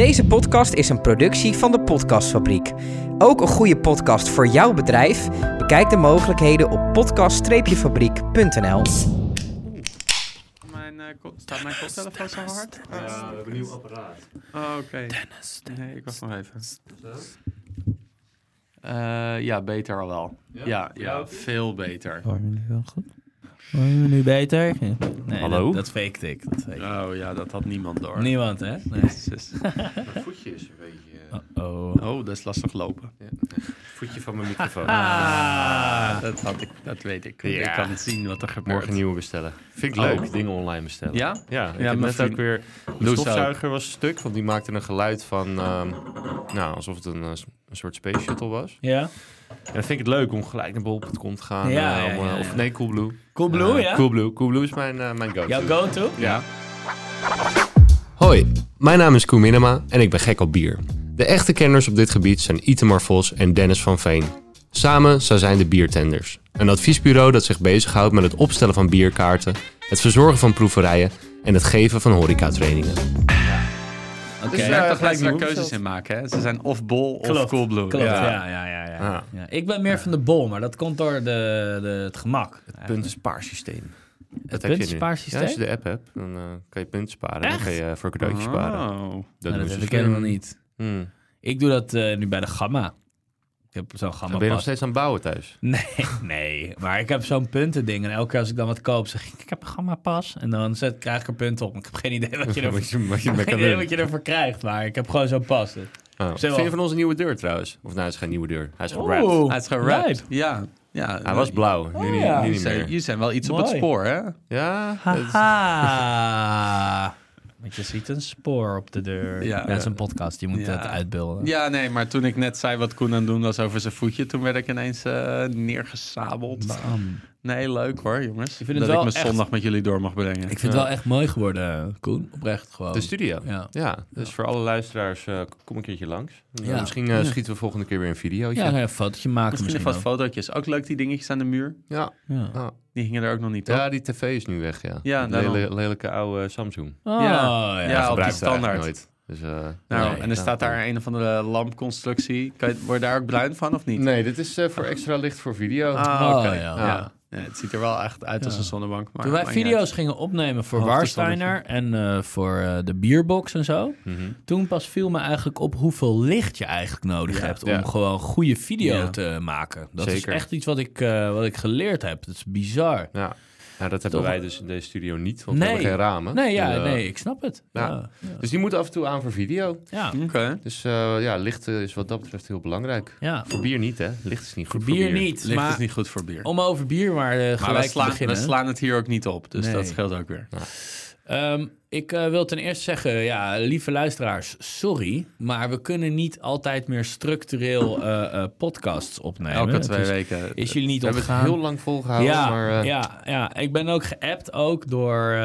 Deze podcast is een productie van de Podcastfabriek. Ook een goede podcast voor jouw bedrijf? Bekijk de mogelijkheden op podcast-fabriek.nl. Mijn, eh, staat mijn koptelefoon zo hard? Ja, we hebben een nieuw apparaat. Oh, oké. Nee, ik wacht nog even. Eh, ja, beter al wel. Ja, ja, Ja? veel beter. Hoor je nu wel goed? Me nu beter? Nee, Hallo? Dat, dat faked ik. Dat faked ik. Oh ja, dat had niemand door. Niemand, hè? Nee. Jezus. Mijn voetje is een beetje... Oh. Oh, dat is lastig lopen. voetje van mijn microfoon. Ah. Dat, had ik, dat weet ik. Ja. Ik kan zien wat er gebeurt. Morgen nieuwe bestellen. Vind ik Oh. leuk, dingen online bestellen. Ja? Ja, ik Ja, net vriend- ook weer... De stofzuiger was stuk, want die maakte een geluid van... ehm, nou, alsof het een, eh, een soort space shuttle was. Ja? En dan vind ik het leuk om gelijk naar bol.com te gaan. Ja, ja, om, eh, ja, Of ja. nee, Coolblue. Coolblue, Eh, ja? Coolblue. Coolblue is mijn, eh, mijn go-to. Jouw go-to? Ja. Hoi, mijn naam is Koen Minema en ik ben gek op bier. De echte kenners op dit gebied zijn Itemar Vos en Dennis van Veen. Samen zij zijn de Biertenders. Een adviesbureau dat zich bezighoudt met het opstellen van bierkaarten, het verzorgen van proeverijen en het geven van horecatrainingen. Oké. Dus je hebt er gelijk nieuwe keuzes in maken, hè? Ze zijn of bol of coolblue. Klopt, ja, Ja. ja, ja. ja, Ah. ja. Ik ben meer van de bol, maar dat komt door de, de, het gemak. Puntenspaarsysteem. Het je nu. puntenspaarsysteem? Ja, als je de app hebt, dan eh, kan je punten sparen. En dan kan je voor cadeautjes sparen. Oh. Dat Nou, doen dat ze heb ik helemaal niet. Hmm. Ik doe dat eh, nu bij de Gamma. Ik heb zo'n Gamma Ben je nog pas. steeds aan het bouwen thuis? Nee, nee. Maar ik heb zo'n puntending. En elke keer als ik dan wat koop, zeg ik, ik heb een gamma pas. En dan zet, krijg ik er punten op. Ik heb geen idee wat je ervoor, Wat je, wat je geen idee wat je ervoor krijgt. Maar ik heb gewoon zo'n pas. Oh. Vind je van onze nieuwe deur trouwens? Of nou, het is geen nieuwe deur. Hij is gerapt. Hij is gerapt. Ja. ja. Hij was blauw, nu, Oh, niet, ja. nu niet zijn, meer. jullie zijn wel iets op het spoor, hè? Ja. Want je ziet een spoor op de deur. Ja. Ja, dat is een podcast. Je moet Ja. het uitbeelden. Ja, nee, maar toen ik net zei wat Koen aan het doen was over zijn voetje, toen werd ik ineens eh, neergesabeld. Bam. Nee, leuk hoor, jongens. Ik vind het dat wel ik mijn echt- zondag met jullie door mag brengen. Ik vind het wel echt mooi geworden, Koen. Oprecht gewoon. de studio. Ja. Ja, dus voor alle luisteraars, eh, kom een keertje langs. Ja. Misschien eh, Ja. schieten we volgende keer weer een videootje. Ja, een fotootje maken Misschien misschien, nog wat fotootjes. Ook leuk die dingetjes aan de muur. ja. Ja. ja. Die hingen er ook nog niet op. Ja, die tv is nu weg, ja. Ja, lele- lelijke oude Samsung. Oh, Ja. ja. Ja, Ja, op die het standaard. nooit. Dus, eh, Nou, nee, en er staat daar een of andere lampconstructie. Kan je, word je daar ook bruin van of niet? Nee, dit is eh, voor extra licht voor video. Ah, oké. Oh, ja. ja. Ja. Het ziet er wel echt uit als een zonnebank. Maar Toen wij video's gingen opnemen voor Warsteiner en eh, voor eh, de bierbox en zo, Mhm. toen pas viel me eigenlijk op hoeveel licht je eigenlijk nodig Ja. hebt om Ja. gewoon goede video Ja. te maken. Dat Zeker. is echt iets wat ik, eh, wat ik geleerd heb. Dat is bizar. Ja. Nou, dat hebben Toch- wij dus in deze studio niet, want Nee. we hebben geen ramen. Nee, ja, Dus, eh, nee, ik snap het. ja. Ja, ja. Dus die moeten af en toe aan voor video. ja. Oké. Dus eh, ja, licht eh, is wat dat betreft heel belangrijk. ja. Voor bier niet, hè? Licht is niet goed Voor voor bier niet, Licht maar is niet goed voor bier. om over bier maar eh, maar gelijk we slaan, te beginnen. we slaan het hier ook niet op, dus Nee. dat scheelt ook weer. Ehm, ik eh, wil ten eerste zeggen, ja, lieve luisteraars, sorry, maar we kunnen niet altijd meer structureel eh, eh, podcasts opnemen. Elke twee is, weken. Is jullie niet We hebben het heel lang volgehouden, ja, maar... ja, ja, ik ben ook geappt ook door,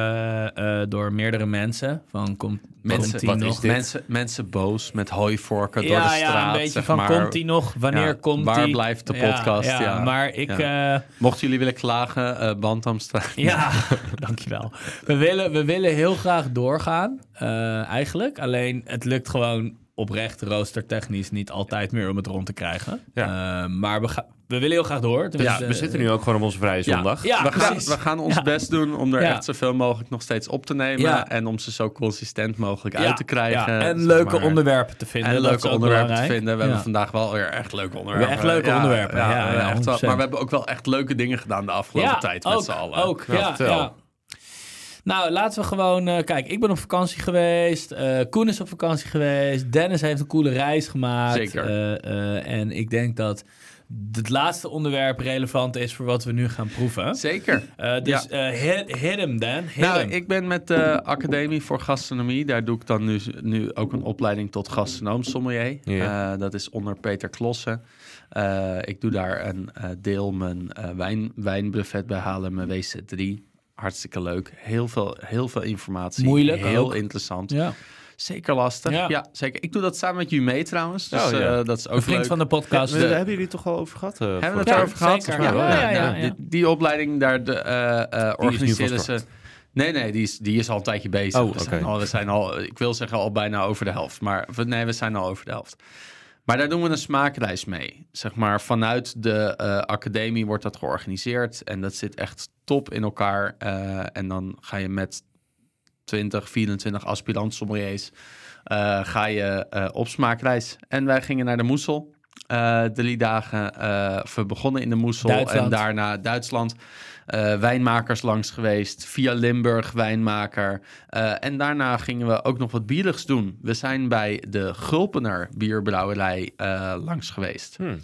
door meerdere mensen. Van, komt Mensen, komt nog? mensen, mensen boos met hooivorken door ja, de straat. ja, een beetje zeg van, maar. komt die nog? Wanneer Ja, komt waar die? blijft de podcast? Ja, Ja. maar ik... Mochten jullie willen klagen, Bantamstraat. Ja, dankjewel. We willen, we willen heel graag doorgaan, eh, eigenlijk. Alleen het lukt gewoon oprecht roostertechnisch niet altijd meer om het rond te krijgen. Ja. Eh, maar we, gaan we willen heel graag door. Tenminste, we zitten nu ook gewoon op onze vrije zondag. Ja, we, gaan, precies. we gaan ons Ja. best doen om er Ja. echt zoveel mogelijk nog steeds op te nemen. Ja. En om ze zo consistent mogelijk Ja, uit te krijgen. ja, En zeg leuke maar. onderwerpen te vinden. En leuke onderwerpen te vinden. We Ja. hebben vandaag wel weer echt leuke onderwerpen. echt leuke onderwerpen, ja, ja, echt wel. 100%. maar we hebben ook wel echt leuke dingen gedaan de afgelopen ja, tijd met z'n allen. Ook, ja, ja. Nou, laten we gewoon... eh, kijk, ik ben op vakantie geweest. eh, Koen is op vakantie geweest. Dennis heeft een coole reis gemaakt. Zeker. Eh, eh, en ik denk dat het laatste onderwerp relevant is voor wat we nu gaan proeven. Zeker. Eh, dus eh, hit, hit hem, Dan. Hit Nou, ik ben met de Academie voor Gastronomie. Daar doe ik dan nu, nu ook een opleiding tot gastronoom sommelier. Ja. Eh, dat is onder Peter Klossen. Eh, ik doe daar een eh, deel mijn eh, wijn, wijnbuffet bij halen, mijn WC3. Hartstikke leuk. Heel veel, heel veel informatie. Moeilijk Heel ook. interessant. Ja. Zeker lastig. Ja. Ja. zeker. Ik doe dat samen met Jume trouwens. Dus Oh, ja. eh, dat is ook Een vriend leuk. van de podcast. De- hebben jullie het toch al over gehad? eh, Hebben we het daarover gehad? zeker. Ja, Ja, ja, ja, ja. Die, die opleiding, daar de, eh, eh, van organiseren ze... Nee, nee, die is, die is al een tijdje bezig. Oh, we, zijn al, we zijn al, ik wil zeggen, al bijna over de helft. Maar we- nee, we zijn al over de helft. Maar daar doen we een smaakreis mee. Zeg maar, vanuit de eh, academie wordt dat georganiseerd. En dat zit echt top in elkaar. Eh, en dan ga je met 20, 24 aspirant sommeliers... eh, ga je op smaakreis. En wij gingen naar de Moesel. drie dagen. we begonnen in de Moesel Duitsland. en daarna Duitsland. Eh, wijnmakers langs geweest. Via Limburg wijnmaker. Eh, en daarna gingen we ook nog wat bierigs doen. We zijn bij de Gulpener bierbrouwerij eh, langs geweest. Hmm.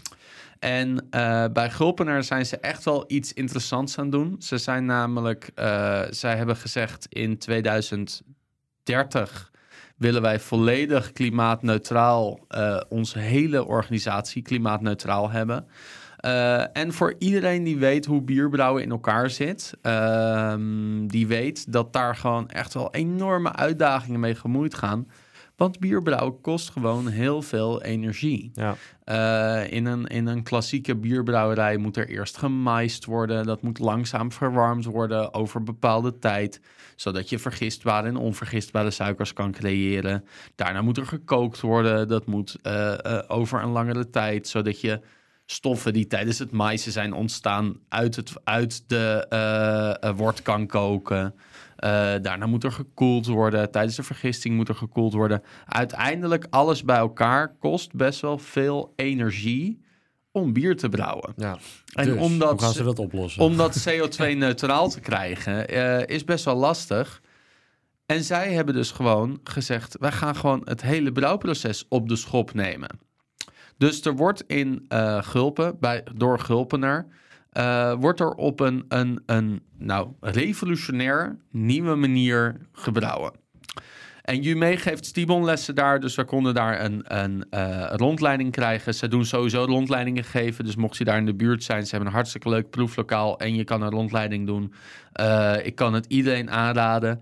En bij Gulpener zijn ze echt wel iets interessants aan het doen. Ze zijn namelijk, zij hebben gezegd in 2030 willen wij volledig klimaatneutraal, onze hele organisatie klimaatneutraal hebben. Eh, en voor iedereen die weet hoe bierbrouwen in elkaar zit, ehm, die weet dat daar gewoon echt wel enorme uitdagingen mee gemoeid gaan. Want bierbrouwen kost gewoon heel veel energie. Ja. Eh, in, een, in een klassieke bierbrouwerij moet er eerst gemaist worden. Dat moet langzaam verwarmd worden over bepaalde tijd. Zodat je vergistbare en onvergistbare suikers kan creëren. Daarna moet er gekookt worden. Dat moet eh, over een langere tijd. Zodat je stoffen die tijdens het maaisen zijn ontstaan uit, het, uit de eh, eh, wort kan koken. Eh, daarna moet er gekoeld worden. Tijdens de vergisting moet er gekoeld worden. Uiteindelijk alles bij elkaar kost best wel veel energie om bier te brouwen. ja. En Dus, om dat, hoe gaan ze dat oplossen? om dat CO2-neutraal te krijgen is best wel lastig. En zij hebben dus gewoon gezegd: wij gaan gewoon het hele brouwproces op de schop nemen. Dus er wordt in eh, Gulpen, bij, door Gulpener, eh, wordt er op een, een, een nou, revolutionair nieuwe manier gebrouwen. En Jume geeft Stibon-lessen daar, dus we konden daar een, een eh, rondleiding krijgen. Ze doen sowieso rondleidingen geven, dus mocht je daar in de buurt zijn, ze hebben een hartstikke leuk proeflokaal en je kan een rondleiding doen. Ik kan het iedereen aanraden.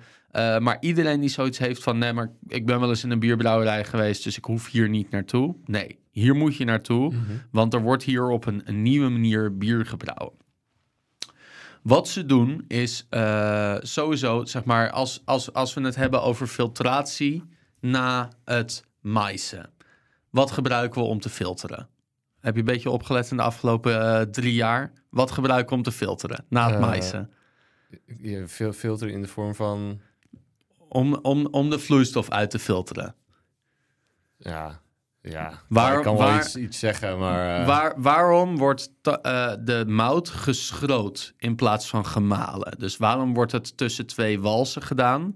Maar iedereen die zoiets heeft van, nee, maar ik ben wel eens in een bierbrouwerij geweest, dus ik hoef hier niet naartoe. Nee, hier moet je naartoe, want er wordt hier op een, een nieuwe manier bier gebrouwen. Wat ze doen is eh, sowieso, zeg maar, als, als, als we het hebben over filtratie na het maaisen. Wat gebruiken we om te filteren? Heb je een beetje opgelet in de afgelopen eh, drie jaar? Wat gebruiken we om te filteren na het Eh, maaisen? Je fil- filter in de vorm van... Om, om, om de vloeistof uit te filteren. Ja, ja. Waar- ik kan wel waar- iets, iets zeggen, maar... eh, Waar, waarom wordt ta- eh, de mout geschroot in plaats van gemalen? Dus waarom wordt het tussen twee walsen gedaan?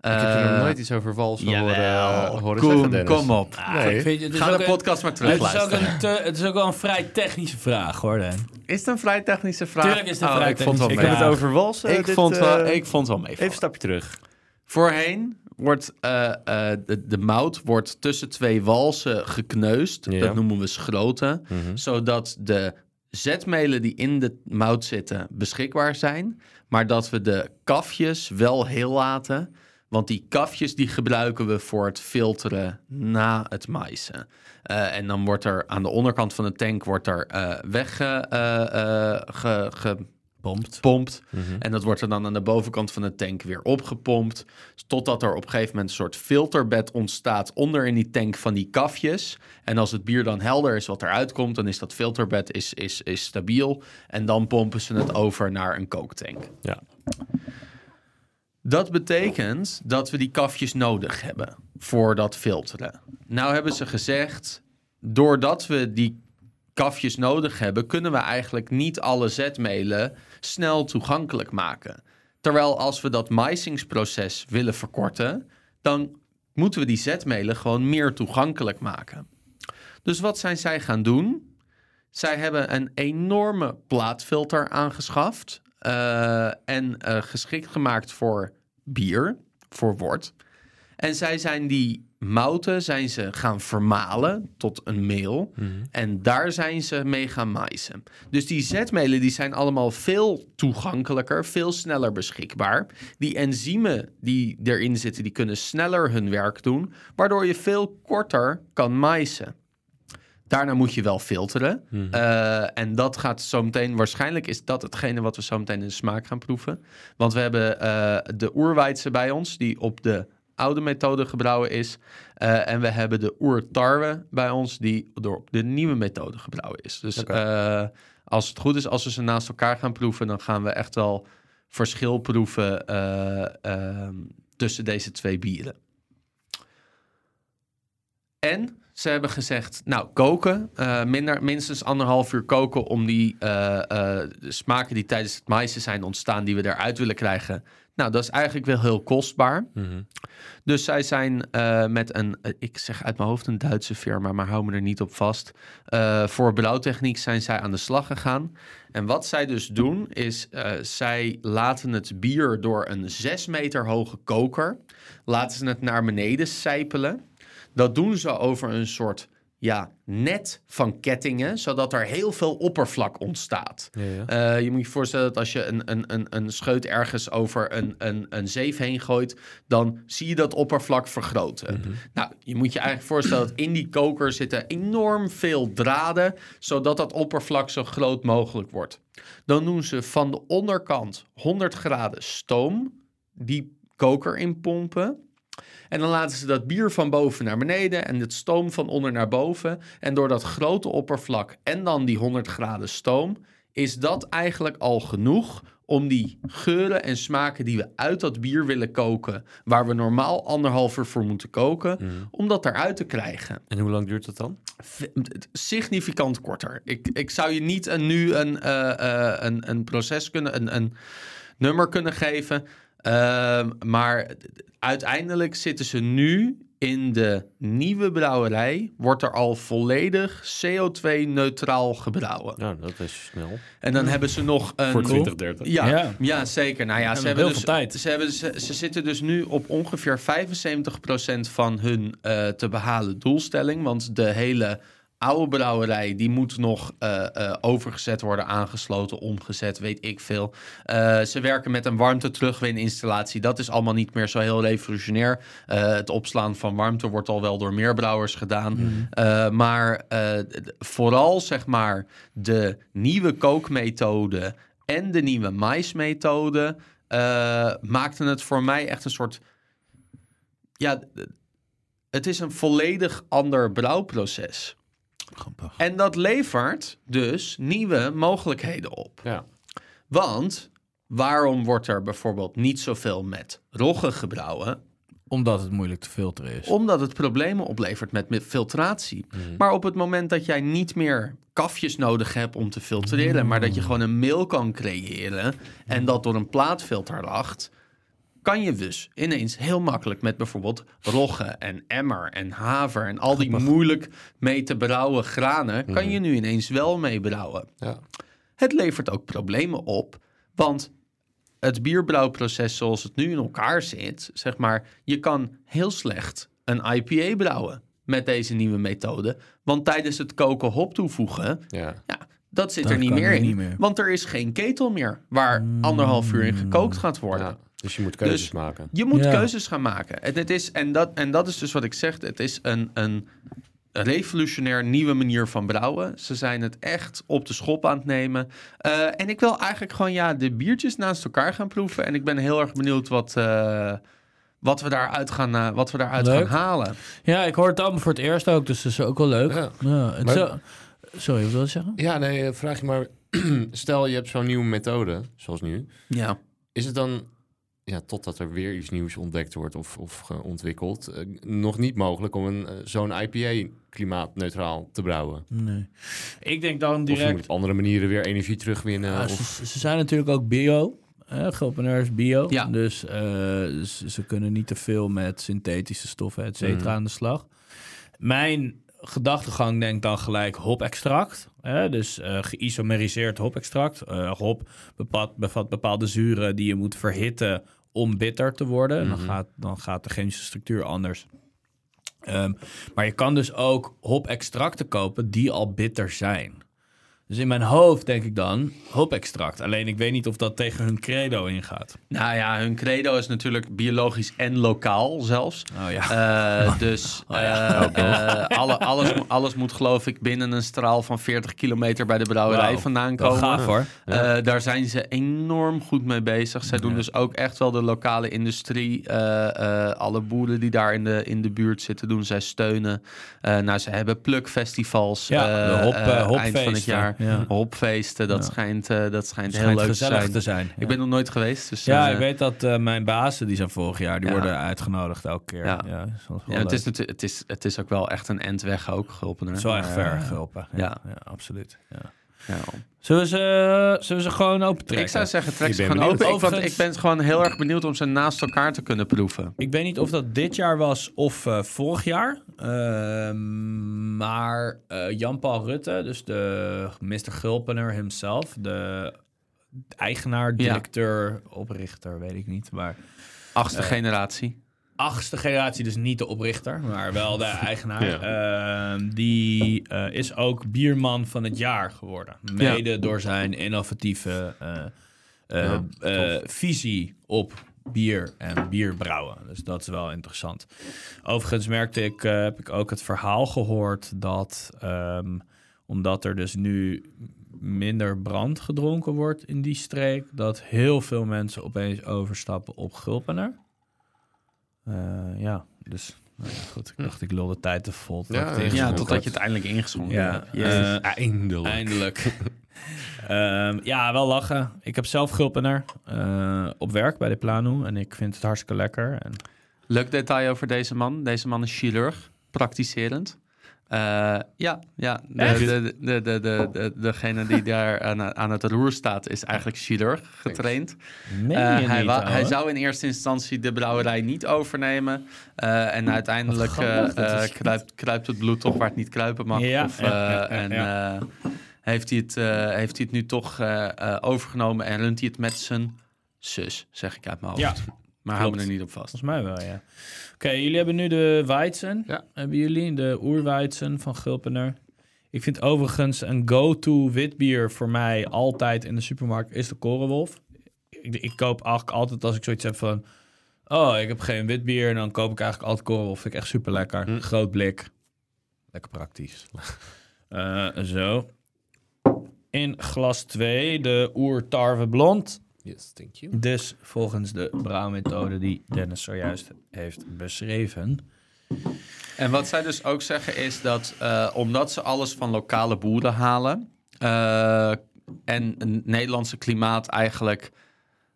ik heb je nog Eh, nooit iets over wals horen, Jawel, horen Koen, zeggen, Dennis. kom op. Nee. Ik vind het Ga ook de een- podcast maar Het is, ook terugluisteren. een te- het is ook wel een vrij technische vraag, hoor, Dan. Is het een vrij technische vraag? Tuurlijk is het een Oh, vrij ik vond het wel technische Ik mee. heb vraag. het over wals. eh, Ik, dit, vond wel, ik vond het wel mee. Even een stapje terug. Voorheen wordt eh, eh, de, de mout wordt tussen twee walsen gekneusd. Ja. Dat noemen we schroten. Mhm. Zodat de zetmelen die in de mout zitten beschikbaar zijn. Maar dat we de kafjes wel heel laten. Want die kafjes die gebruiken we voor het filteren na het maaisen. Eh, en dan wordt er aan de onderkant van de tank wordt er weg ge- ge- Pompt. pompt. Mhm. En dat wordt er dan aan de bovenkant van de tank weer opgepompt. Totdat er op een gegeven moment een soort filterbed ontstaat onder in die tank van die kafjes. En als het bier dan helder is wat eruit komt, dan is dat filterbed is, is, is stabiel. En dan pompen ze het over naar een kooktank. Ja. Dat betekent dat we die kafjes nodig hebben voor dat filteren. Nou hebben ze gezegd, doordat we die kafjes nodig hebben, kunnen we eigenlijk niet alle zetmelen snel toegankelijk maken. Terwijl als we dat maisingsproces willen verkorten, dan moeten we die zetmelen gewoon meer toegankelijk maken. Dus wat zijn zij gaan doen? Zij hebben een enorme plaatfilter aangeschaft eh, en eh, geschikt gemaakt voor bier, voor wort. En zij zijn die mouten zijn ze gaan vermalen tot een meel. En daar zijn ze mee gaan maaisen. Dus die zetmelen die zijn allemaal veel toegankelijker, veel sneller beschikbaar. Die enzymen die erin zitten, die kunnen sneller hun werk doen. Waardoor je veel korter kan maaisen. Daarna moet je wel filteren. Mhm. Eh, en dat gaat zo meteen, waarschijnlijk is dat hetgene wat we zo meteen in de smaak gaan proeven. Want we hebben eh, de oerweidse bij ons, die op de oude methode gebrouwen is. Eh, en we hebben de oertarwe bij ons, die door de nieuwe methode gebrouwen is. Dus eh, als het goed is, als we ze naast elkaar gaan proeven, dan gaan we echt wel verschil proeven eh, ehm, tussen deze twee bieren. En ze hebben gezegd, nou, koken, eh, minder, minstens anderhalf uur koken om die eh, eh, smaken die tijdens het maïsen zijn ontstaan, die we eruit willen krijgen. Nou, dat is eigenlijk wel heel kostbaar. Mhm. Dus zij zijn met een, ik zeg uit mijn hoofd een Duitse firma, maar hou me er niet op vast. Voor brouwtechniek zijn zij aan de slag gegaan. En wat zij dus doen, is zij laten het bier door een zes meter hoge koker, laten ze het naar beneden sijpelen. Dat doen ze over een soort ja, net van kettingen, zodat er heel veel oppervlak ontstaat. Ja, ja. Eh, je moet je voorstellen dat als je een, een, een, een scheut ergens over een, een, een zeef heen gooit, dan zie je dat oppervlak vergroten. Nou, je moet je eigenlijk voorstellen dat in die koker zitten enorm veel draden, zodat dat oppervlak zo groot mogelijk wordt. Dan doen ze van de onderkant 100 graden stoom die koker inpompen. En dan laten ze dat bier van boven naar beneden en het stoom van onder naar boven. En door dat grote oppervlak en dan die 100 graden stoom, is dat eigenlijk al genoeg om die geuren en smaken die we uit dat bier willen koken, waar we normaal anderhalf uur voor moeten koken, om dat eruit te krijgen. En hoe lang duurt dat dan? Significant korter. Ik, ik zou je niet een, nu een, eh, eh, een, een proces kunnen, een, een nummer kunnen geven. Ehm, maar uiteindelijk zitten ze nu in de nieuwe brouwerij. Wordt er al volledig CO2-neutraal gebrouwen. Nou, dat is snel. En dan hebben ze nog een... Voor 2030. Ja, ja. Ja. zeker. Nou ja, hebben ze hebben, heel dus, veel tijd. Ze, hebben, ze, ze zitten dus nu op ongeveer 75% van hun eh, te behalen doelstelling. Want de hele oude brouwerij, die moet nog eh, eh, overgezet worden, aangesloten, omgezet, weet ik veel. Eh, ze werken met een warmte-terugwininstallatie. Dat is allemaal niet meer zo heel revolutionair. Het opslaan van warmte wordt al wel door meer brouwers gedaan. Eh, maar vooral, zeg maar, de nieuwe kookmethode en de nieuwe maismethode maakten het voor mij echt een soort... Ja, het is een volledig ander brouwproces. Grappig. En dat levert dus nieuwe mogelijkheden op. Ja. Want waarom wordt er bijvoorbeeld niet zoveel met roggen gebrouwen? Omdat het moeilijk te filteren is. Omdat het problemen oplevert met, met filtratie. Maar op het moment dat jij niet meer kafjes nodig hebt om te filtreren, maar dat je gewoon een meel kan creëren en dat door een plaatfilter lacht, kan je dus ineens heel makkelijk met bijvoorbeeld rogge en emmer en haver en al die moeilijk mee te brouwen granen, kan je nu ineens wel mee brouwen. Ja. Het levert ook problemen op, want het bierbrouwproces zoals het nu in elkaar zit, zeg maar, je kan heel slecht een IPA brouwen met deze nieuwe methode, want tijdens het koken hop toevoegen, Ja. ja, dat zit Dat er niet meer er in, niet meer. want er is geen ketel meer waar anderhalf uur in gekookt gaat worden. ja. Dus je moet keuzes Dus- maken. Je moet Ja. keuzes gaan maken. En, het is, en, dat, en dat is dus wat ik zeg. Het is een, een revolutionair nieuwe manier van brouwen. Ze zijn het echt op de schop aan het nemen. Eh, en ik wil eigenlijk gewoon ja, de biertjes naast elkaar gaan proeven. En ik ben heel erg benieuwd wat, eh, wat we daaruit, gaan, eh, wat we daaruit Leuk. gaan halen. Ja, ik hoor het allemaal voor het eerst ook, dus dat is ook wel leuk. Ja. Ja, het Maar- zo- Sorry, wat wil je zeggen? Ja, nee, vraag je maar. Stel, je hebt zo'n nieuwe methode, zoals nu. Ja. Is het dan, ja, totdat er weer iets nieuws ontdekt wordt of, of ontwikkeld, eh, nog niet mogelijk om een, eh, zo'n IPA klimaatneutraal te brouwen? Nee. Ik denk dan Of je direct... moet op andere manieren weer energie terugwinnen? Ja, of... ze, ze zijn natuurlijk ook bio. Uh, is bio. Ja. Dus eh, ze, ze kunnen niet te veel met synthetische stoffen, et cetera, Mhm. aan de slag. Mijn gedachtegang denkt dan gelijk hop-extract. hè, dus eh geïsomeriseerd hop-extract. Eh, hop bevat, bevat bepaalde zuren die je moet verhitten om bitter te worden. En dan, Mhm. gaat, dan gaat de chemische structuur anders. Ehm, maar je kan dus ook hop-extracten kopen die al bitter zijn. Dus in mijn hoofd denk ik dan hop-extract. Alleen ik weet niet of dat tegen hun credo ingaat. Nou ja, hun credo is natuurlijk biologisch en lokaal zelfs. Oh ja. Eh, dus eh, eh, alle, alles, alles moet geloof ik binnen een straal van 40 kilometer bij de brouwerij vandaan komen. gaaf hoor. Daar zijn ze enorm goed mee bezig. Zij doen Ja. dus ook echt wel de lokale industrie. alle boeren die daar in de, in de buurt zitten, doen zij steunen. Nou, ze hebben plukfestivals. Ja, de hop, eind van het jaar. Ja. Hopfeesten, dat schijnt, eh, dat schijnt heel schijnt leuk te zijn. te zijn. Ik ben nog nooit geweest. Dus, Ja, eh, ik weet dat eh, mijn bazen, die zijn vorig jaar, die worden uitgenodigd elke keer. Ja, Ja. is het, is het, is, het is ook wel echt een endweg ook, Gulpener. Het is wel echt ver eh, geholpen. Ja. absoluut. Ja. Ja. Zullen, we ze, zullen we ze gewoon open trekken? Ik zou zeggen, trek Ik ze ben gewoon benieuwd. open. Ik, want ik ben gewoon heel erg benieuwd om ze naast elkaar te kunnen proeven. Ik weet niet of dat dit jaar was of eh, vorig jaar. Ehm, maar eh, Jan-Paul Rutte, dus de Mr. Gulpener himself, de eigenaar, directeur, oprichter, weet ik niet. Maar Achtste Eh, generatie. Achtste generatie, dus niet de oprichter, maar wel de eigenaar. Ja. Ehm, die eh, is ook bierman van het jaar geworden. Mede door zijn innovatieve eh, eh, Ja, visie op bier en bierbrouwen. Dus dat is wel interessant. Overigens merkte ik, heb ik ook het verhaal gehoord dat ehm, omdat er dus nu minder brand gedronken wordt in die streek, dat heel veel mensen opeens overstappen op Gulpener. Eh, ja, dus nou ja, goed. Ik dacht, ik lul de tijd te vol. Ja, totdat ik ja, Ja, totdat je het eindelijk ingeschonken Ja, eh, Eindelijk. Eindelijk. Ehm, ja, wel lachen. Ik heb zelf Gulpener eh, op werk bij de Plano en ik vind het hartstikke lekker. En Leuk detail over deze man. Deze man is chirurg, praktiserend. Eh, ja, ja. De, de, de, de, de, de- degene die daar aan, aan het roer staat, is eigenlijk chirurg getraind. Eh, hij, hij zou in eerste instantie de brouwerij niet overnemen. Eh, en uiteindelijk kruipt, kruipt het bloed toch waar het niet kruipen mag. En heeft, hij het, heeft hij het nu toch overgenomen en runt hij het met zijn zus, zeg ik uit mijn hoofd. Maar hou me er niet op vast. Volgens mij wel, ja. Oké, jullie hebben nu de Weizen. Ja. Hebben jullie de Oerweizen van Gulpener? Ik vind overigens een go-to witbier voor mij altijd in de supermarkt is de Korenwolf. Ik, ik koop eigenlijk altijd als ik zoiets heb van... Oh, ik heb geen witbier. En dan koop ik eigenlijk altijd Korenwolf. Vind ik echt super lekker. Hm. Groot blik. Lekker praktisch. Eh, zo. In glas 2 de Oer Tarwe Blond. Yes, thank you. Dus volgens de brouwmethode die Dennis zojuist heeft beschreven. En wat zij dus ook zeggen is dat eh, omdat ze alles van lokale boeren halen eh, en het Nederlandse klimaat eigenlijk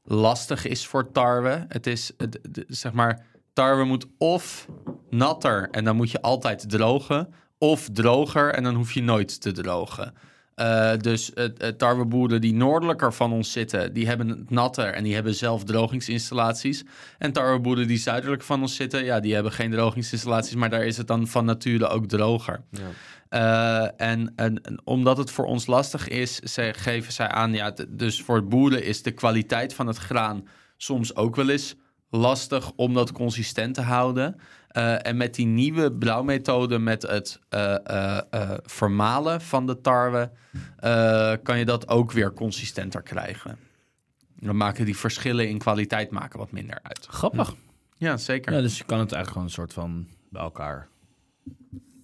lastig is voor tarwe. Het is het- de- zeg maar, tarwe moet of natter en dan moet je altijd drogen, of droger en dan hoef je nooit te drogen. Eh, dus het tarweboeren die noordelijker van ons zitten, die hebben het natter en die hebben zelf drogingsinstallaties. En tarweboeren die zuidelijk van ons zitten, ja, die hebben geen drogingsinstallaties, maar daar is het dan van nature ook droger. Ja. Eh, en, en, en omdat het voor ons lastig is, ze, geven zij aan, ja, dus voor boeren is de kwaliteit van het graan soms ook wel eens lastig om dat consistent te houden. Eh, en met die nieuwe brouwmethode, met het eh, vermalen van de tarwe, kan je dat ook weer consistenter krijgen. Dan maken die verschillen in kwaliteit maken wat minder uit. Grappig. Ja, zeker. Ja, dus je kan het eigenlijk gewoon een soort van bij elkaar.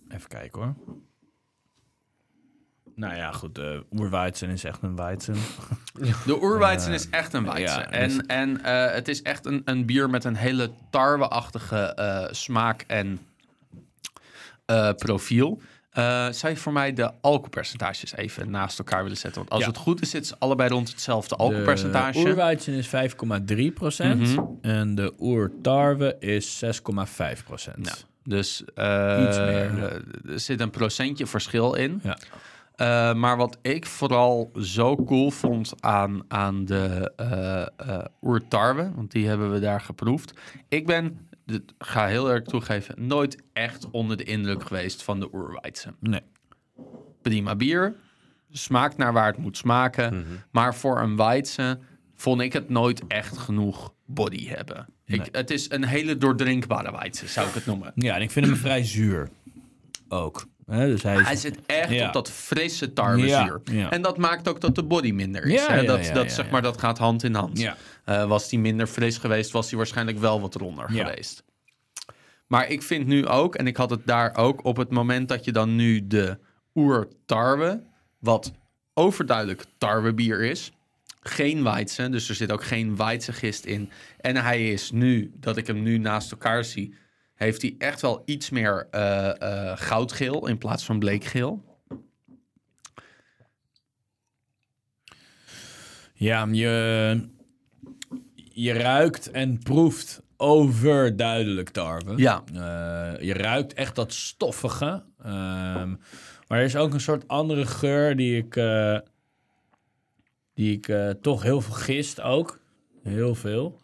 Even kijken hoor. Nou ja, goed. de Oerweizen is echt een Weizen. De Eh, is echt een ja, en en eh, het is echt een, een bier met een hele tarweachtige eh, smaak en eh, profiel. Eh, zou je voor mij de alcoholpercentages even naast elkaar willen zetten? Want als Ja. het goed is, zitten ze allebei rond hetzelfde alcoholpercentage. De is 5,3 Mhm. En de Oertarwe is 6,5 procent. Ja. Dus eh, Iets meer, er zit een procentje verschil in. Ja. Eh, maar wat ik vooral zo cool vond aan, aan de eh eh oertarwe, want die hebben we daar geproefd. Ik ben, dit ga heel erg toegeven, nooit echt onder de indruk geweest van de oerweidse. Nee. Prima bier, smaakt naar waar het moet smaken. Mhm. Maar voor een Weidse vond ik het nooit echt genoeg body hebben. Ik. Het is een hele doordrinkbare Weidse, zou ik het noemen. Ja, en ik vind hem vrij zuur. Ook. Dus hij, Hij zit echt Ja. op dat frisse tarwezuur. Ja, ja. En dat maakt ook dat de body minder is. Hè? dat, dat, zeg maar, dat gaat hand in hand. Eh, was hij minder fris geweest, was hij waarschijnlijk wel wat ronder geweest. Maar ik vind nu ook, en ik had het daar ook, op het moment dat je dan nu de oer-tarwe, wat overduidelijk tarwebier is, geen Weizen, dus er zit ook geen Weizengist in. En hij is nu, dat ik hem nu naast elkaar zie, heeft hij echt wel iets meer eh, eh, goudgeel in plaats van bleekgeel. Ja, je, je ruikt en proeft overduidelijk tarwe. Ja. Eh, je ruikt echt dat stoffige. Ehm, maar er is ook een soort andere geur die ik, die ik toch heel veel gist ook. Heel veel.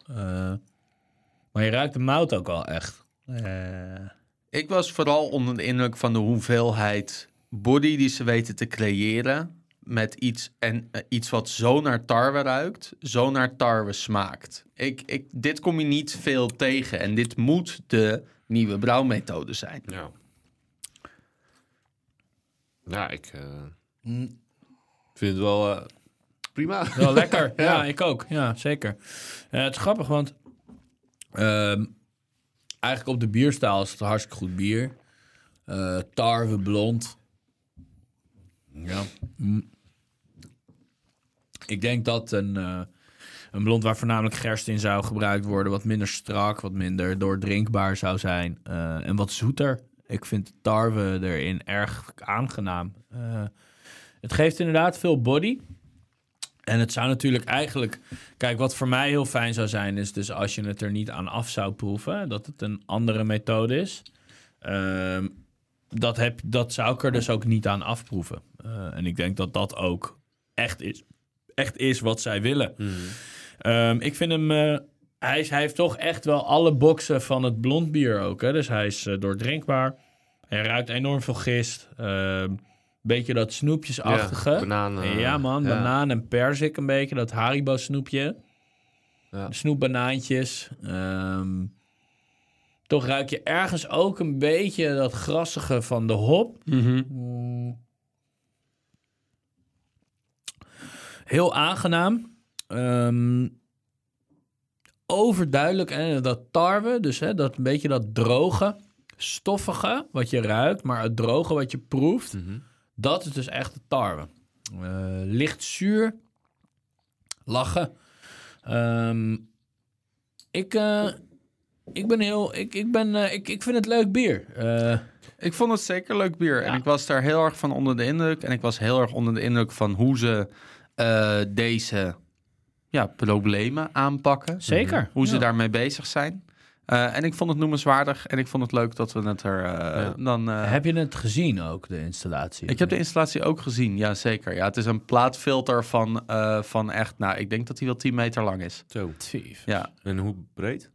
Maar je ruikt de mout ook wel echt. Eh, Ik was vooral onder de indruk van de hoeveelheid body die ze weten te creëren. Met iets, en, eh, iets wat zo naar tarwe ruikt, zo naar tarwe smaakt. Ik, ik, dit kom je niet veel tegen. En dit moet de nieuwe brouwmethode zijn. Ja. Ja, ik eh, Mm. vind het wel eh, prima. Wel lekker. ja. ik ook. Ja, zeker. Eh, het is grappig, want ehm, eigenlijk op de bierstaal is het hartstikke goed bier. Eh, tarwe, blond. Ja. Mm. Ik denk dat een, eh, een blond waar voornamelijk gerst in zou gebruikt worden... wat minder strak, wat minder doordrinkbaar zou zijn. eh, en wat zoeter. Ik vind tarwe erin erg aangenaam. Het geeft inderdaad veel body... En het zou natuurlijk eigenlijk... Kijk, wat voor mij heel fijn zou zijn... is dus als je het er niet aan af zou proeven... dat het een andere methode is. Ehm, dat, heb, dat zou ik er dus ook niet aan afproeven. Eh, en ik denk dat dat ook echt is, echt is wat zij willen. Ehm, ik vind hem... eh, hij, is, hij heeft toch echt wel alle boxen van het blond bier ook. Hè? Dus hij is eh, doordrinkbaar. Hij ruikt enorm veel gist. Ehm beetje dat snoepjesachtige. Ja, banaan, ja man, ja. banaan en perzik een beetje. Dat Haribo snoepje. Ja. De snoepbanaantjes. Ehm, toch ruik je ergens ook een beetje dat grassige van de hop. Mm. Heel aangenaam. Ehm, overduidelijk. En dat tarwe, dus hè, dat een beetje dat droge, stoffige wat je ruikt, maar het droge wat je proeft, dat is dus echt de tarwe. Eh, licht zuur, lachen. Ehm, ik, eh, ik ben heel, ik, ik ben, eh, ik, ik vind het leuk bier. Ik vond het zeker leuk bier. En ik was daar heel erg van onder de indruk. En ik was heel erg onder de indruk van hoe ze deze ja, problemen aanpakken. zeker. Hoe ze Ja. daarmee bezig zijn. Eh, en ik vond het noemenswaardig. En ik vond het leuk dat we het er eh, Ja. dan... eh, Heb je het gezien ook, de installatie? ik heb de installatie ook gezien, ja zeker. Ja, het is een plaatfilter van, eh, van echt, nou, ik denk dat hij wel 10 meter lang is. Zo. Tief. Ja, En hoe breed?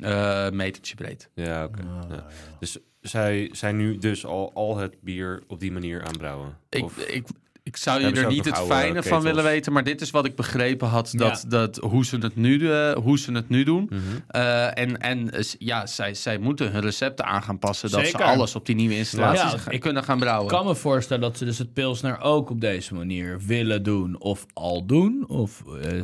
eh metertje breed. Ja, oké. Ja. Dus zij zijn nu dus al, al het bier op die manier aanbrouwen? Ik, Of- ik, ik zou je er niet het fijne van willen weten, maar dit is wat ik begrepen had, dat, Ja. dat, hoe, ze het nu, eh, hoe ze het nu doen. Mhm. Eh, en en ja, zij, zij moeten hun recepten aan gaan passen, dat Zeker. ze alles op die nieuwe installaties Ja. gaan- kunnen gaan Ik brouwen. kan me voorstellen dat ze dus het pilsner ook op deze manier willen doen of al doen. Of, eh,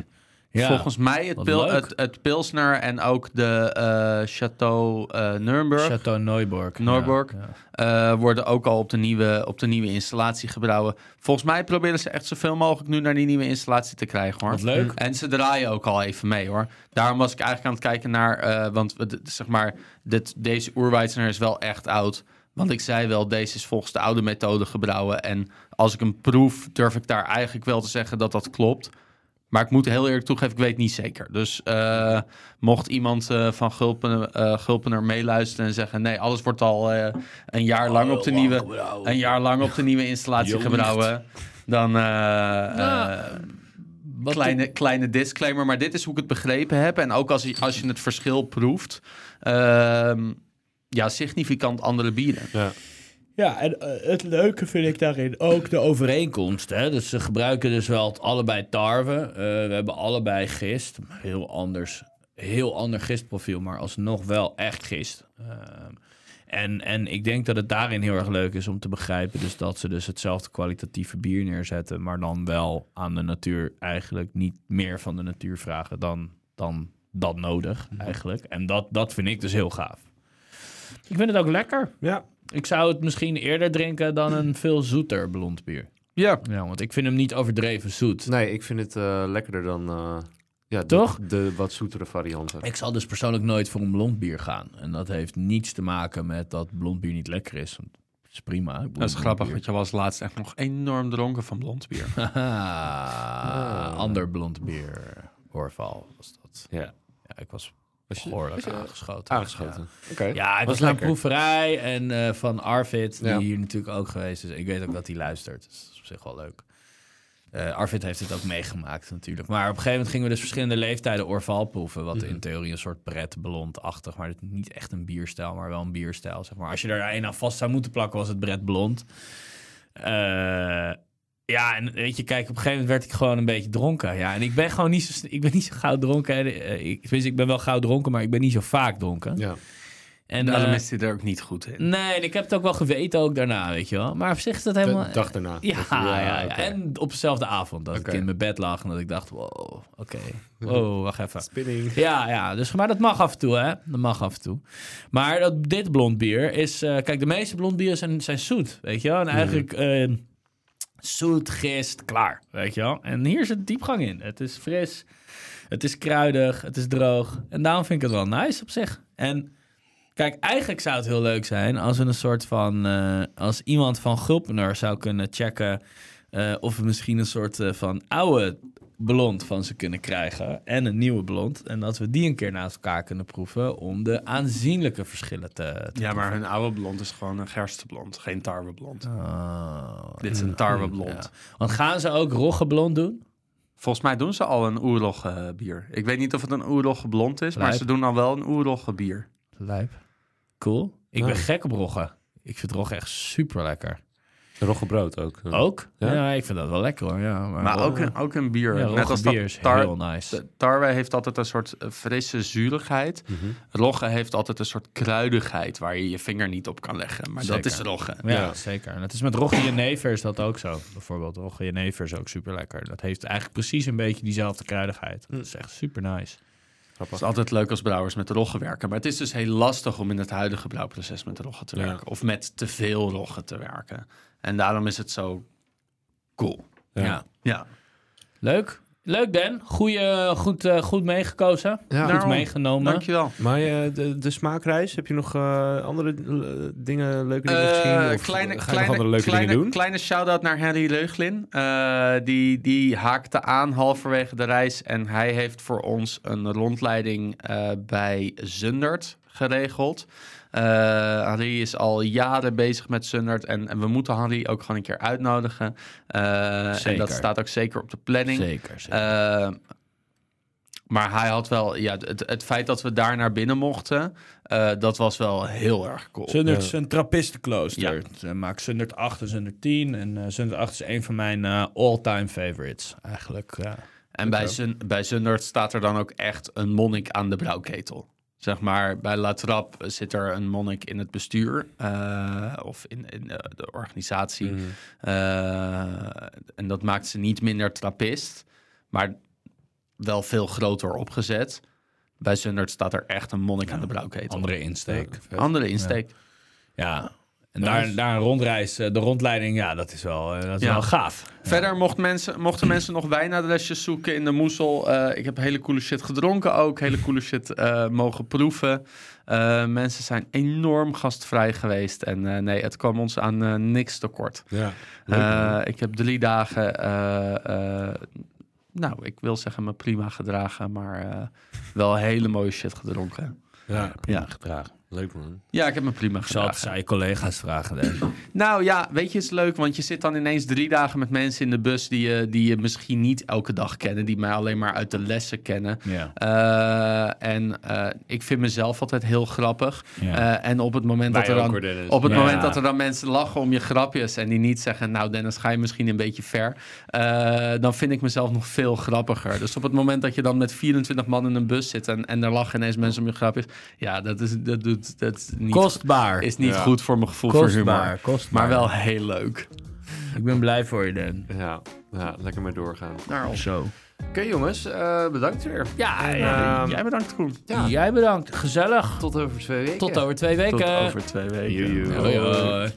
ja. Volgens mij het, wat pil, leuk. het, het Pilsner en ook de eh Chateau eh Nuremberg. Chateau Neuburg. Neuburg. Ja, ja. eh, worden ook al op de, nieuwe, op de nieuwe installatie gebrouwen. Volgens mij proberen ze echt zoveel mogelijk nu naar die nieuwe installatie te krijgen hoor. Wat leuk. En ze draaien ook al even mee hoor. Daarom was ik eigenlijk aan het kijken naar, want zeg maar, dit, deze Oerweizner is wel echt oud. Want ik zei wel, deze is volgens de oude methode gebrouwen. En als ik hem proef, durf ik daar eigenlijk wel te zeggen dat dat klopt. Maar ik moet heel eerlijk toegeven, ik weet niet zeker. Dus eh, mocht iemand eh, van Gulpen, eh, Gulpener meeluisteren en zeggen... nee, alles wordt al eh, een jaar lang op de nieuwe een jaar lang op de nieuwe installatie gebrouwen. Dan eh, Nou, eh, Wat kleine, kleine disclaimer. Maar dit is hoe ik het begrepen heb. En ook als je, als je het verschil proeft. ehm, ja, significant andere bieren. Ja. Ja, en eh, het leuke vind ik daarin ook de overeenkomst. Hè? Dus ze gebruiken dus wel het allebei tarwe. Eh, we hebben allebei gist. Heel anders. Heel ander gistprofiel, maar alsnog wel echt gist. Ehm, En, en ik denk dat het daarin heel erg leuk is om te begrijpen... Dus dat ze dus hetzelfde kwalitatieve bier neerzetten... maar dan wel aan de natuur eigenlijk niet meer van de natuur vragen... dan, dan dat nodig eigenlijk. En dat, dat vind ik dus heel gaaf. Ik vind het ook lekker. Ja. Ik zou het misschien eerder drinken dan een veel zoeter blond bier. Ja, Ja, want ik vind hem niet overdreven zoet. Nee, ik vind het eh, lekkerder dan eh, ja, de- Toch? De, wat zoetere varianten. Ik zal dus persoonlijk nooit voor een blond bier gaan. En dat heeft niets te maken met dat blond bier niet lekker is. Want het is prima. dat is grappig, bier. want je was laatst echt nog enorm dronken van blond bier. Ander blond bier. Oorval was dat. Ja. Ja, ik was Was je- behoorlijk was je aangeschoten. Aangeschoten. Oké. Ja, ik Was naar een proeverij en eh, van Arvid, die Ja. hier natuurlijk ook geweest is. Ik weet ook dat hij luistert, dus dat is op zich wel leuk. Eh, Arvid heeft het ook meegemaakt natuurlijk. Maar op een gegeven moment gingen we dus verschillende leeftijden Orval proeven. Wat Mhm. in theorie een soort pret blond-achtig, maar het- niet echt een bierstijl, maar wel een bierstijl. Zeg maar. Als je er een aan vast zou moeten plakken, was het Bret blond. Eh, ja, en weet je, kijk, op een gegeven moment werd ik gewoon een beetje dronken. Ja, en ik ben gewoon niet zo, ik ben niet zo gauw dronken. Eh, Ik, ik ben wel gauw dronken, maar ik ben niet zo vaak dronken. Ja. En, Daarom eh, is er ook niet goed in. Nee, en ik heb het ook wel geweten ook daarna, weet je wel. Maar op zich is dat helemaal... De dag daarna. Ja, ja. En op dezelfde avond dat ik in mijn bed lag en dat ik dacht, wow, oké. Wow, wacht even. Spinning. Ja, ja, dus, maar dat mag af en toe, hè. Dat mag af en toe. Maar dat, dit blond bier is... eh, kijk, de meeste blond bieren zijn, zijn zoet, weet je wel. En eigenlijk eh, zoet, gist, klaar, weet je wel. En hier zit diepgang in. Het is fris, het is kruidig, het is droog. En daarom vind ik het wel nice op zich. En kijk, eigenlijk zou het heel leuk zijn als we een soort van... eh, als iemand van Gulpener zou kunnen checken... eh, of we misschien een soort eh, van oude blond van ze kunnen krijgen en een nieuwe blond. En dat we die een keer naast elkaar kunnen proeven om de aanzienlijke verschillen te, te Ja, maar hun oude blond is gewoon een gersteblond, geen tarweblond. Oh, Dit is een tarweblond. ja. Want gaan ze ook roggeblond doen? Volgens mij doen ze al een oerlogge bier. Ik weet niet of het een oerlogge blond is, maar ze doen al wel een oerlogge bier. Lijp. Cool. Ik Ja. ben gek op rogge. Ik vind rogge echt super lekker. Roggebrood ook. Ook? Ja? Ja? ik vind dat wel lekker hoor. Ja, maar Maar ook een, ook een bier. ja, Net als dat bier is tar- heel nice. de tarwe heeft altijd een soort eh, frisse zurigheid. Mhm. Rogge heeft altijd een soort kruidigheid waar je je vinger niet op kan leggen. Maar dat is rogge. Ja, Ja. zeker. En het is met Rogge Jenever is dat ook zo. Bijvoorbeeld Rogge Jenever is ook super lekker. Dat heeft eigenlijk precies een beetje diezelfde kruidigheid. Dat is echt super nice. Het is altijd leuk als brouwers met rogge werken. Maar het is dus heel lastig om in het huidige brouwproces met rogge te Ja. werken. Of met te veel rogge te werken. En daarom is het zo cool. Ja. Ja. Ja. Leuk. Leuk Dan. Goeie, goed, eh, goed meegekozen. Ja. goed Daarom. meegenomen. Dankjewel. Maar eh, de, de smaakreis, heb je nog eh, andere eh, dingen, leuke dingen Eh, gezien? Of kleine, ga je nog kleine, andere leuke kleine, dingen doen? kleine shout-out naar Henry Leuglin. Eh, die, die haakte aan halverwege de reis. En hij heeft voor ons een rondleiding eh, bij Zundert geregeld. Eh Henry is al jaren bezig met Zundert. En, en we moeten Henry ook gewoon een keer uitnodigen. Eh, en Zeker. dat staat ook zeker op de planning. Zeker. zeker. Eh, maar hij had wel, ja, het, het feit dat we daar naar binnen mochten, eh, dat was wel heel erg cool. Zundert Ja. is een trappistenklooster. Ze maakt Zundert 8 en Zundert 10. En eh Zundert 8 is een van mijn eh, all-time favorites. Eigenlijk, ja. En bij, Zun, bij Zundert staat er dan ook echt een monnik aan de brouwketel. Zeg maar, bij La Trappe zit er een monnik in het bestuur eh, of in, in de, de organisatie. Mhm. Eh, en dat maakt ze niet minder trappist, maar wel veel groter opgezet. Bij Zundert staat er echt een monnik aan de brouwketel. Andere insteek. Andere insteek. Ja. En Nice. daar, daar een rondreis, eh, de rondleiding, ja, dat is wel, eh, dat is Ja. wel gaaf. Verder mocht mensen, mochten mensen nog wijnadresjes zoeken in de Moesel. Eh, ik heb hele coole shit gedronken ook. Hele coole shit eh, mogen proeven. Eh, mensen zijn enorm gastvrij geweest. En eh, nee, het kwam ons aan niks tekort. Ja. Eh, ik heb drie dagen... eh, eh, nou, ik wil zeggen me prima gedragen. Maar eh, wel hele mooie shit gedronken. ja, Ja, Gedragen. Leuk man. ja ik heb me prima Ik zal je collega's vragen. Denk. Nou ja, weet je, het is leuk, want je zit dan ineens drie dagen met mensen in de bus die je, die je misschien niet elke dag kennen, die mij alleen maar uit de lessen kennen. ja. Eh, en eh, ik vind mezelf altijd heel grappig. Ja. Eh, en op het moment, dat er, dan, Dennis. op het Ja. moment dat er dan mensen lachen om je grapjes en die niet zeggen, nou Dennis, ga je misschien een beetje ver, eh, dan vind ik mezelf nog veel grappiger. Dus op het moment dat je dan met 24 man in een bus zit en, en er lachen ineens mensen om je grapjes, ja, dat, is, dat doet doet, dat is niet, Kostbaar. is niet Ja. goed voor mijn gevoel voor humor. Kostbaar, kostbaar. Maar wel heel leuk. Ik ben blij voor je, Dan. Ja, ja lekker mee doorgaan. Zo. Oké jongens, eh, bedankt weer. Ja, ja. Jij bedankt, Koen. Ja. Jij bedankt. Gezellig. Tot over twee weken. Tot over twee weken. Tot over twee weken. Joejoe. Hoi, hoi.